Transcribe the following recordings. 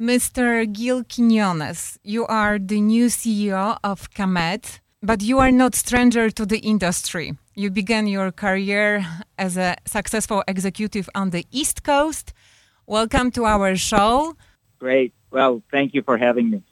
Mr. Gil Quiñones, you are the new CEO of ComEd, but you are not stranger to the industry. You began your career as a successful executive on the East Coast. Welcome to our show. Great. Well, thank you for having me.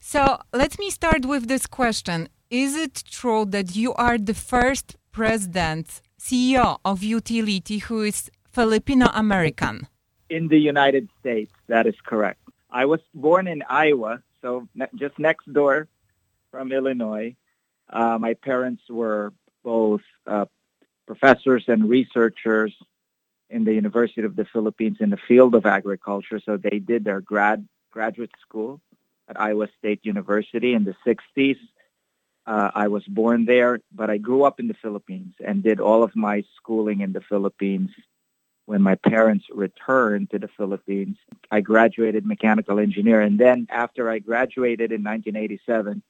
So, let me start with this question. Is it true that you are the first president, CEO of utility who is Filipino American? In the United States, that is correct. I was born in Iowa, so ne- just next door from Illinois. Uh, my parents were both uh, professors and researchers in the University of the Philippines in the field of agriculture. So they did their grad graduate school at Iowa State University in the 60s. Uh, I was born there, but I grew up in the Philippines and did all of my schooling in the Philippines. When my parents returned to the Philippines, I graduated mechanical engineer. And then after I graduated in 1987,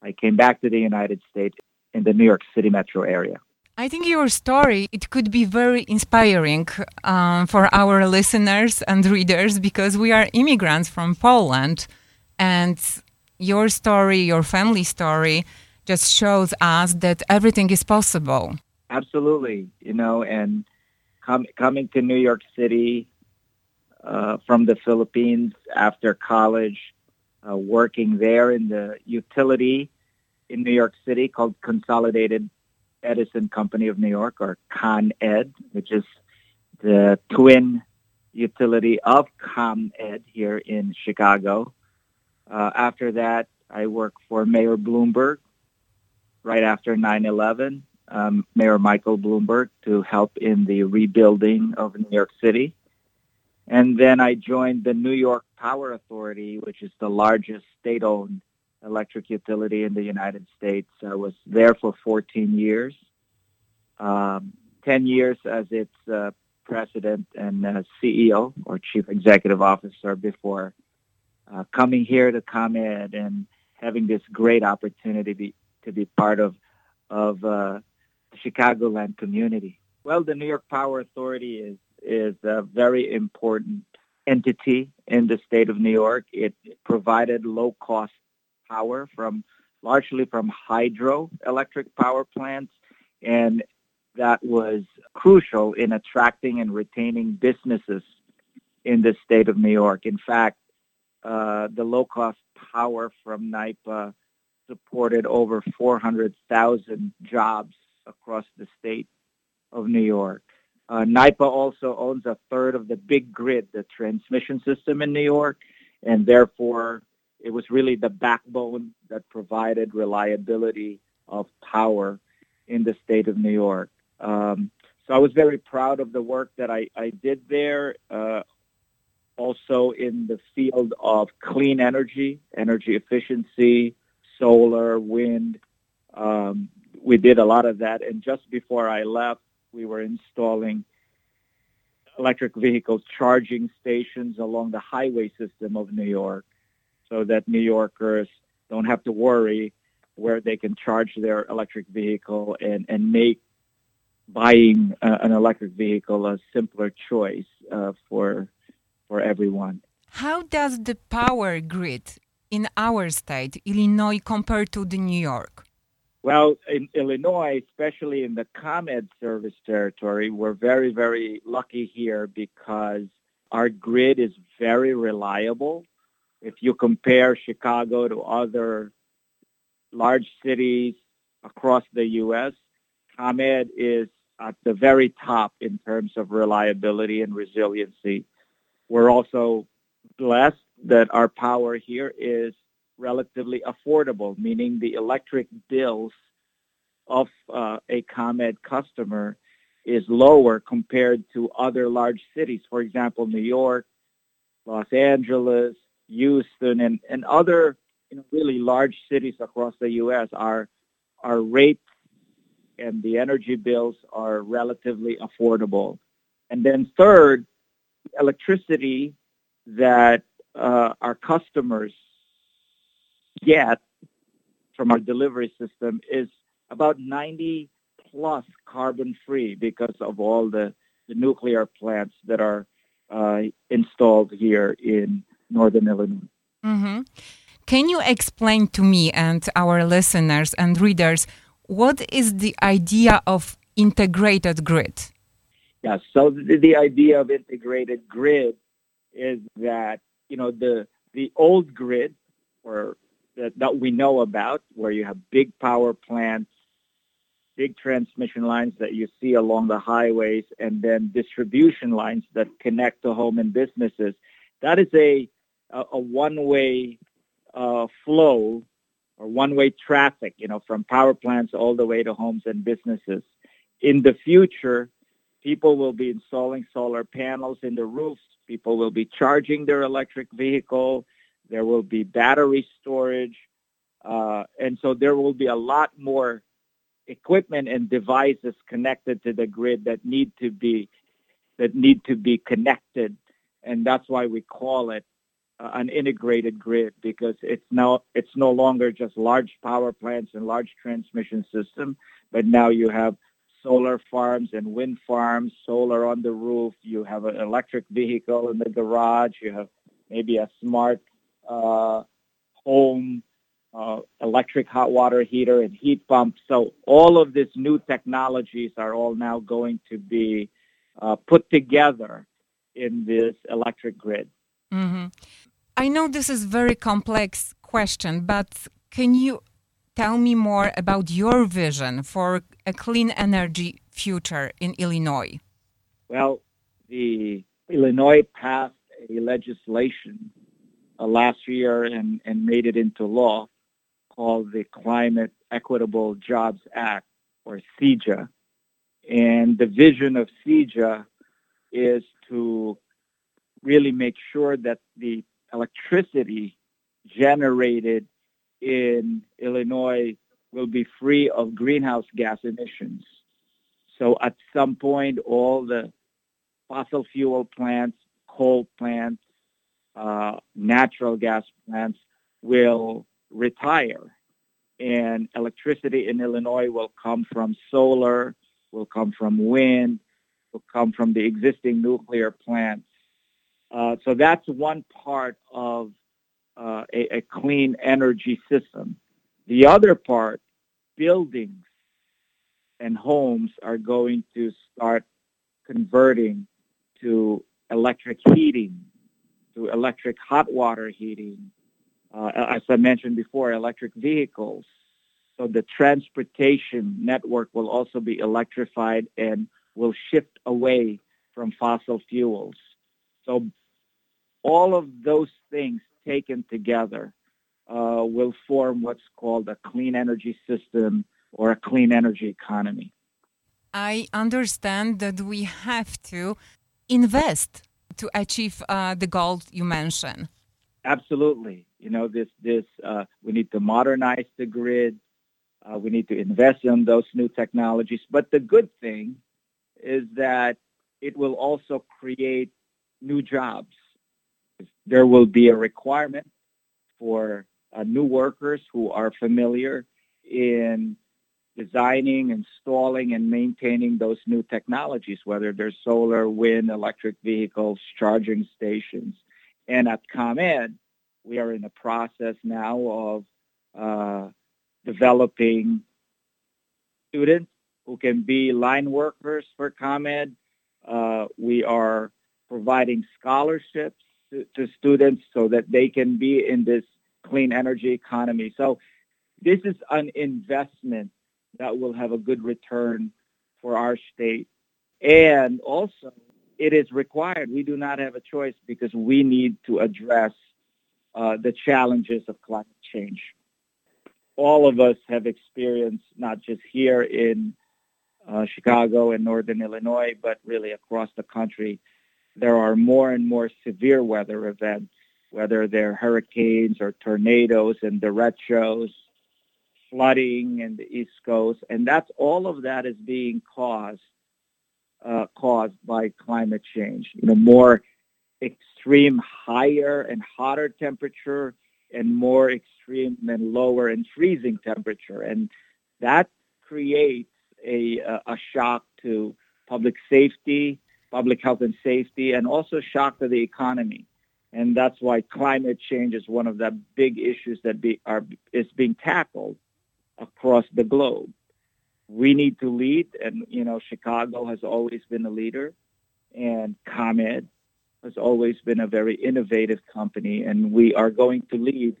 I came back to the United States in the New York City metro area. I think your story it could be very inspiring um, for our listeners and readers because we are immigrants from Poland, and your story, your family story, just shows us that everything is possible. Absolutely, you know, and com- coming to New York City uh, from the Philippines after college, uh, working there in the utility in New York City called Consolidated Edison Company of New York, or Con Ed, which is the twin utility of ComEd here in Chicago. Uh, after that, I worked for Mayor Bloomberg right after 9-11, um, Mayor Michael Bloomberg, to help in the rebuilding of New York City. And then I joined the New York Power Authority, which is the largest state-owned electric utility in the United States. I was there for 14 years, um, 10 years as its uh, president and uh, CEO or chief executive officer before uh, coming here to ComEd and having this great opportunity be, to be part of of uh, Chicagoland community. Well, the New York Power Authority is is a very important entity in the state of New York. It provided low cost power from largely from hydroelectric power plants, and that was crucial in attracting and retaining businesses in the state of New York. In fact, uh, the low cost power from NYPA supported over 400,000 jobs across the state of New York. Uh, also owns a third of the big grid, the transmission system in New York, and therefore it was really the backbone that provided reliability of power in the state of New York. Um, so I was very proud of the work that I, I did there. Uh, also in the field of clean energy, energy efficiency, solar, wind. Um, we did a lot of that. And just before I left, we were installing electric vehicle charging stations along the highway system of New York so that New Yorkers don't have to worry where they can charge their electric vehicle and, and make buying uh, an electric vehicle a simpler choice uh, for for everyone. How does the power grid in our state, Illinois, compare to the New York? Well, in Illinois, especially in the ComEd service territory, we're very, very lucky here because our grid is very reliable. If you compare Chicago to other large cities across the U.S., ComEd is at the very top in terms of reliability and resiliency. We're also blessed that our power here is relatively affordable, meaning the electric bills of uh, a ComEd customer is lower compared to other large cities. For example, New York, Los Angeles, Houston, and, and other you know, really large cities across the U.S. Our, our rates and the energy bills are relatively affordable. And then third, electricity that uh, our customers get from our delivery system is about 90 plus carbon free because of all the, the nuclear plants that are uh, installed here in northern Illinois. Mm-hmm. Can you explain to me and our listeners and readers what is the idea of integrated grid? Yeah, so the, the idea of integrated grid is that you know the the old grid or that, that we know about where you have big power plants big transmission lines that you see along the highways and then distribution lines that connect to home and businesses. That is a, a, a one-way uh, flow or one-way traffic, you know, from power plants all the way to homes and businesses. In the future, people will be installing solar panels in the roofs. People will be charging their electric vehicle. There will be battery storage. Uh, and so there will be a lot more equipment and devices connected to the grid that need to be that need to be connected, and that's why we call it uh, an integrated grid because it's now it's no longer just large power plants and large transmission system, but now you have solar farms and wind farms, solar on the roof. You have an electric vehicle in the garage. You have maybe a smart uh, home uh, electric hot water heater and heat pump. So all of these new technologies are all now going to be uh, put together in this electric grid. Mm-hmm. I know this is very complex question, but can you tell me more about your vision for a clean energy future in Illinois? Well, the Illinois passed a legislation Uh, last year and, and made it into law called the Climate Equitable Jobs Act, or CEJA. And the vision of CEJA is to really make sure that the electricity generated in Illinois will be free of greenhouse gas emissions. So at some point, all the fossil fuel plants, coal plants, uh, natural gas plants will retire. And electricity in Illinois will come from solar, will come from wind, will come from the existing nuclear plants. Uh, so that's one part of uh, a, a clean energy system. The other part, buildings and homes are going to start converting to electric heating, to electric hot water heating, uh, as I mentioned before, electric vehicles. So the transportation network will also be electrified and will shift away from fossil fuels. So all of those things taken together uh, will form what's called a clean energy system or a clean energy economy. I understand that we have to invest to achieve uh, the goals you mentioned. Absolutely. You know, this this uh, we need to modernize the grid. Uh, we need to invest in those new technologies. But the good thing is that it will also create new jobs. There will be a requirement for uh, new workers who are familiar in designing, installing, and maintaining those new technologies, whether they're solar, wind, electric vehicles, charging stations. And at ComEd, we are in the process now of uh, developing students who can be line workers for ComEd. Uh, we are providing scholarships to, to, students so that they can be in this clean energy economy. So this is an investment that will have a good return for our state. And also, it is required. We do not have a choice because we need to address uh, the challenges of climate change. All of us have experienced, not just here in uh, Chicago and Northern Illinois, but really across the country, there are more and more severe weather events, whether they're hurricanes or tornadoes and derechos, flooding in the East Coast, and that's all of that is being caused uh, caused by climate change. You know, more extreme higher and hotter temperature and more extreme and lower and freezing temperature. And that creates a, a shock to public safety, public health and safety, and also shock to the economy. And that's why climate change is one of the big issues that be, are, is being tackled across the globe. We need to lead, and you know, Chicago has always been a leader, and ComEd has always been a very innovative company, and we are going to lead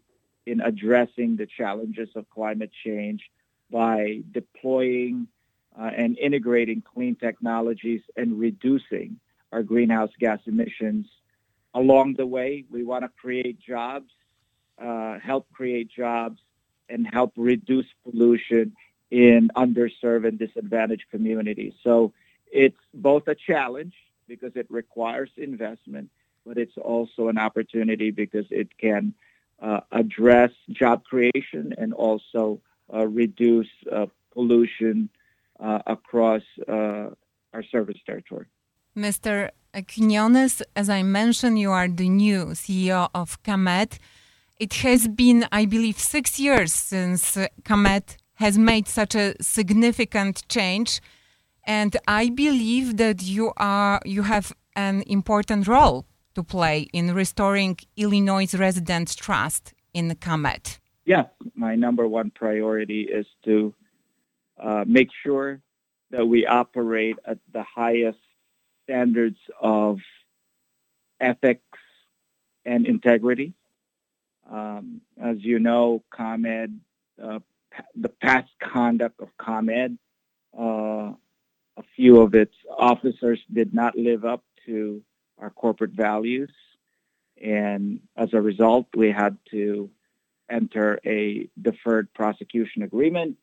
in addressing the challenges of climate change by deploying uh, and integrating clean technologies and reducing our greenhouse gas emissions. Along the way, we want to create jobs, uh, help create jobs, and help reduce pollution in underserved and disadvantaged communities. So it's both a challenge because it requires investment, but it's also an opportunity because it can uh, address job creation and also uh, reduce uh, pollution uh, across uh, our service territory. Mr. Quinones, as I mentioned, you are the new CEO of ComEd. It has been, I believe, six years since ComEd has made such a significant change, and I believe that you are you have an important role to play in restoring Illinois residents' trust in ComEd. Yes, my number one priority is to uh, make sure that we operate at the highest standards of ethics and integrity. Um, as you know, ComEd, uh, the past conduct of ComEd, uh, a few of its officers did not live up to our corporate values. And as a result, we had to enter a deferred prosecution agreement.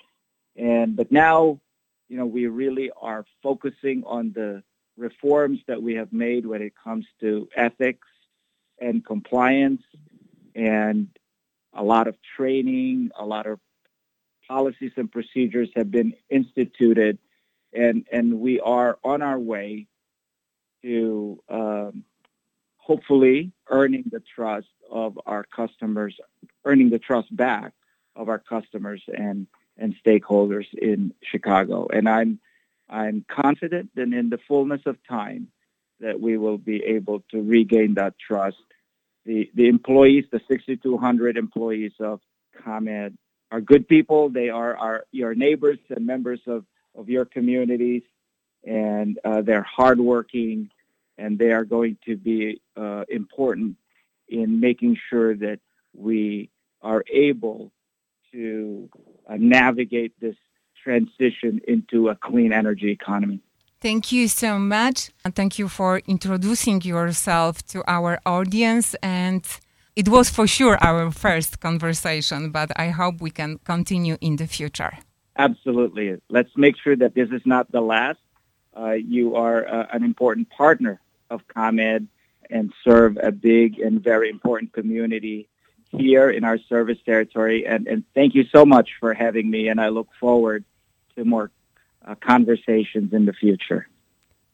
And but now, you know, we really are focusing on the reforms that we have made when it comes to ethics and compliance and a lot of training, a lot of policies and procedures have been instituted, and and we are on our way to um, hopefully earning the trust of our customers, earning the trust back of our customers and and stakeholders in Chicago. And I'm I'm confident that in the fullness of time that we will be able to regain that trust the, the employees, the 6,200 employees of ComEd are good people. They are our, your neighbors and members of, of your communities, and uh, they're hardworking, and they are going to be uh, important in making sure that we are able to uh, navigate this transition into a clean energy economy. Thank you so much. And thank you for introducing yourself to our audience. And it was for sure our first conversation, but I hope we can continue in the future. Absolutely. Let's make sure that this is not the last. Uh, you are uh, an important partner of ComEd and serve a big and very important community here in our service territory. And, and thank you so much for having me. And I look forward to more Uh, conversations in the future.